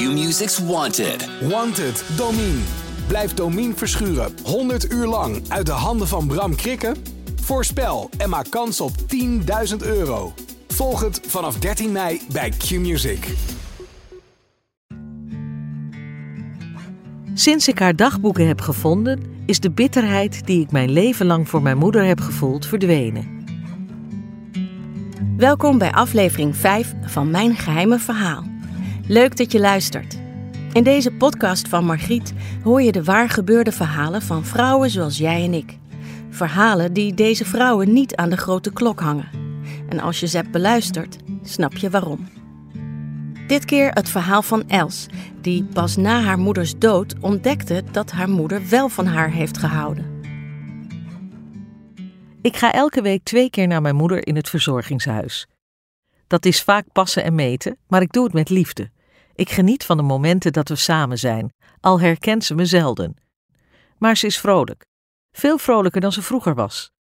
Q-Music's Wanted. Wanted, Domine. Blijf Domine verschuren 100 uur lang uit de handen van Bram Krikken? Voorspel en maak kans op 10.000 euro. Volg het vanaf 13 mei bij Q-Music. Sinds ik haar dagboeken heb gevonden, is de bitterheid die ik mijn leven lang voor mijn moeder heb gevoeld verdwenen. Welkom bij aflevering 5 van Mijn Geheime Verhaal. Leuk dat je luistert. In deze podcast van Margriet hoor je de waar gebeurde verhalen van vrouwen zoals jij en ik. Verhalen die deze vrouwen niet aan de grote klok hangen. En als je ze hebt beluisterd, snap je waarom. Dit keer het verhaal van Els, die pas na haar moeders dood ontdekte dat haar moeder wel van haar heeft gehouden. Ik ga elke week twee keer naar mijn moeder in het verzorgingshuis. Dat is vaak passen en meten, maar ik doe het met liefde. Ik geniet van de momenten dat we samen zijn, al herkent ze me zelden. Maar ze is vrolijk. Veel vrolijker dan ze vroeger was.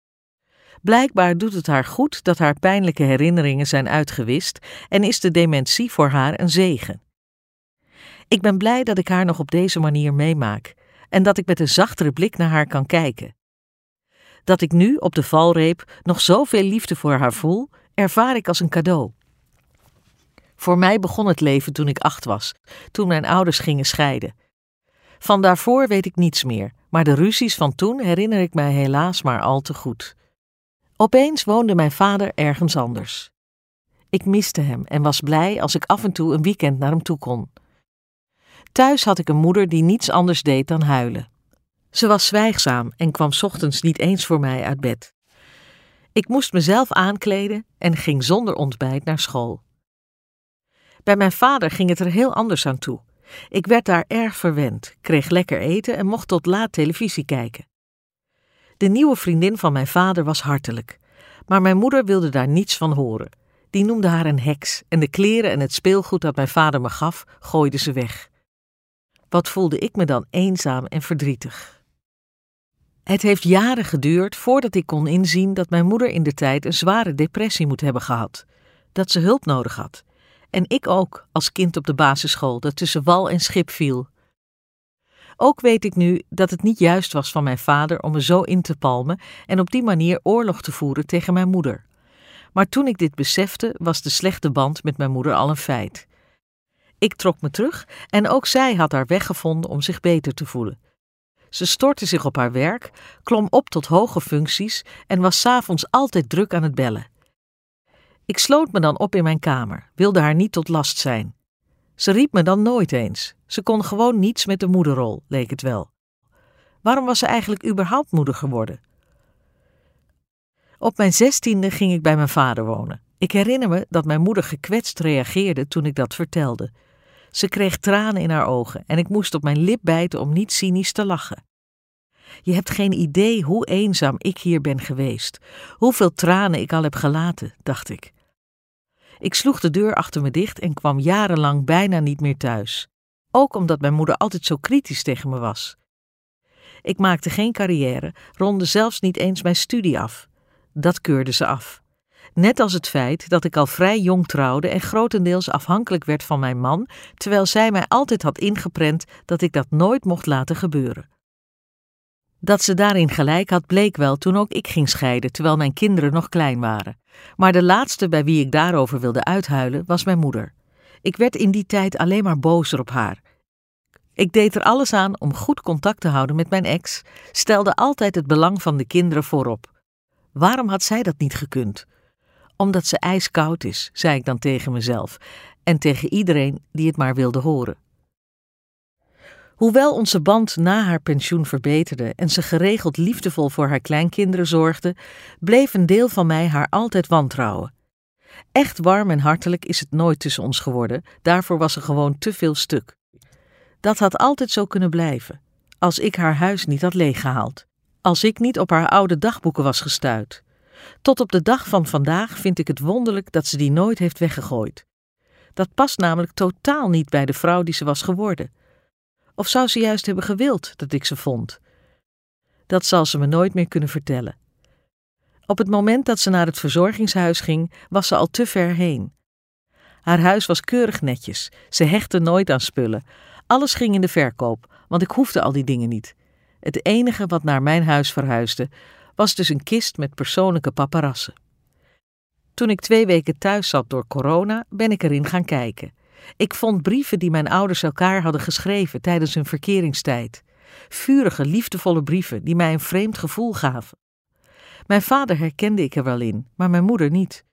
Blijkbaar doet het haar goed dat haar pijnlijke herinneringen zijn uitgewist en is de dementie voor haar een zegen. Ik ben blij dat ik haar nog op deze manier meemaak en dat ik met een zachtere blik naar haar kan kijken. Dat ik nu op de valreep nog zoveel liefde voor haar voel, ervaar ik als een cadeau. Voor mij begon het leven toen ik acht was, toen mijn ouders gingen scheiden. Van daarvoor weet ik niets meer, maar de ruzies van toen herinner ik mij helaas maar al te goed. Opeens woonde mijn vader ergens anders. Ik miste hem en was blij als ik af en toe een weekend naar hem toe kon. Thuis had ik een moeder die niets anders deed dan huilen. Ze was zwijgzaam en kwam ochtends niet eens voor mij uit bed. Ik moest mezelf aankleden en ging zonder ontbijt naar school. Bij mijn vader ging het er heel anders aan toe. Ik werd daar erg verwend, kreeg lekker eten en mocht tot laat televisie kijken. De nieuwe vriendin van mijn vader was hartelijk, maar mijn moeder wilde daar niets van horen. Die noemde haar een heks en de kleren en het speelgoed dat mijn vader me gaf, gooide ze weg. Wat voelde ik me dan eenzaam en verdrietig. Het heeft jaren geduurd voordat ik kon inzien dat mijn moeder in de tijd een zware depressie moet hebben gehad, dat ze hulp nodig had en ik ook, als kind op de basisschool, dat tussen wal en schip viel. Ook weet ik nu dat het niet juist was van mijn vader om me zo in te palmen en op die manier oorlog te voeren tegen mijn moeder. Maar toen ik dit besefte, was de slechte band met mijn moeder al een feit. Ik trok me terug en ook zij had haar weg gevonden om zich beter te voelen. Ze stortte zich op haar werk, klom op tot hoge functies en was s'avonds altijd druk aan het bellen. Ik sloot me dan op in mijn kamer, wilde haar niet tot last zijn. Ze riep me dan nooit eens. Ze kon gewoon niets met de moederrol, leek het wel. Waarom was ze eigenlijk überhaupt moeder geworden? Op mijn zestiende ging ik bij mijn vader wonen. Ik herinner me dat mijn moeder gekwetst reageerde toen ik dat vertelde. Ze kreeg tranen in haar ogen en ik moest op mijn lip bijten om niet cynisch te lachen. Je hebt geen idee hoe eenzaam ik hier ben geweest, hoeveel tranen ik al heb gelaten, dacht ik. Ik sloeg de deur achter me dicht en kwam jarenlang bijna niet meer thuis. Ook omdat mijn moeder altijd zo kritisch tegen me was. Ik maakte geen carrière, ronde zelfs niet eens mijn studie af. Dat keurde ze af. Net als het feit dat ik al vrij jong trouwde en grotendeels afhankelijk werd van mijn man, terwijl zij mij altijd had ingeprent dat ik dat nooit mocht laten gebeuren. Dat ze daarin gelijk had bleek wel toen ook ik ging scheiden, terwijl mijn kinderen nog klein waren. Maar de laatste bij wie ik daarover wilde uithuilen was mijn moeder. Ik werd in die tijd alleen maar bozer op haar. Ik deed er alles aan om goed contact te houden met mijn ex, stelde altijd het belang van de kinderen voorop. Waarom had zij dat niet gekund? Omdat ze ijskoud is, zei ik dan tegen mezelf en tegen iedereen die het maar wilde horen. Hoewel onze band na haar pensioen verbeterde en ze geregeld liefdevol voor haar kleinkinderen zorgde, bleef een deel van mij haar altijd wantrouwen. Echt warm en hartelijk is het nooit tussen ons geworden, daarvoor was er gewoon te veel stuk. Dat had altijd zo kunnen blijven, als ik haar huis niet had leeggehaald, als ik niet op haar oude dagboeken was gestuurd. Tot op de dag van vandaag vind ik het wonderlijk dat ze die nooit heeft weggegooid. Dat past namelijk totaal niet bij de vrouw die ze was geworden. Of zou ze juist hebben gewild dat ik ze vond? Dat zal ze me nooit meer kunnen vertellen. Op het moment dat ze naar het verzorgingshuis ging, was ze al te ver heen. Haar huis was keurig netjes. Ze hechtte nooit aan spullen. Alles ging in de verkoop, want ik hoefde al die dingen niet. Het enige wat naar mijn huis verhuisde, was dus een kist met persoonlijke paparassen. Toen ik twee weken thuis zat door corona, ben ik erin gaan kijken. Ik vond brieven die mijn ouders elkaar hadden geschreven tijdens hun verkeringstijd. Vurige, liefdevolle brieven die mij een vreemd gevoel gaven. Mijn vader herkende ik er wel in, maar mijn moeder niet.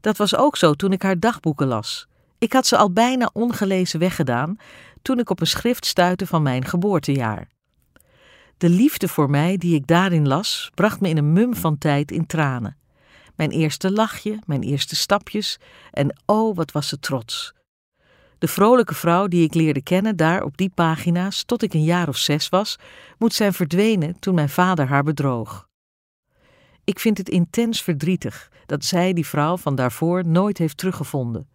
Dat was ook zo toen ik haar dagboeken las. Ik had ze al bijna ongelezen weggedaan toen ik op een schrift stuitte van mijn geboortejaar. De liefde voor mij die ik daarin las, bracht me in een mum van tijd in tranen. Mijn eerste lachje, mijn eerste stapjes en oh, wat was ze trots. De vrolijke vrouw die ik leerde kennen daar op die pagina's tot ik een jaar of zes was, moet zijn verdwenen toen mijn vader haar bedroog. Ik vind het intens verdrietig dat zij die vrouw van daarvoor nooit heeft teruggevonden.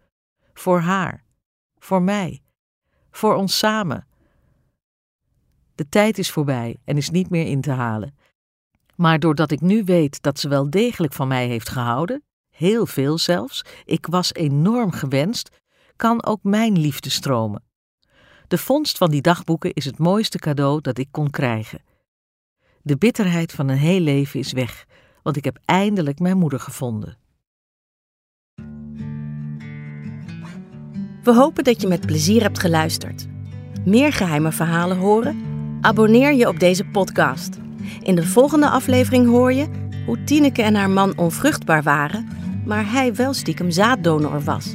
Voor haar, voor mij, voor ons samen. De tijd is voorbij en is niet meer in te halen. Maar doordat ik nu weet dat ze wel degelijk van mij heeft gehouden, heel veel zelfs, ik was enorm gewenst, kan ook mijn liefde stromen. De vondst van die dagboeken is het mooiste cadeau dat ik kon krijgen. De bitterheid van een heel leven is weg, want ik heb eindelijk mijn moeder gevonden. We hopen dat je met plezier hebt geluisterd. Meer geheime verhalen horen? Abonneer je op deze podcast. In de volgende aflevering hoor je hoe Tineke en haar man onvruchtbaar waren, maar hij wel stiekem zaaddonor was.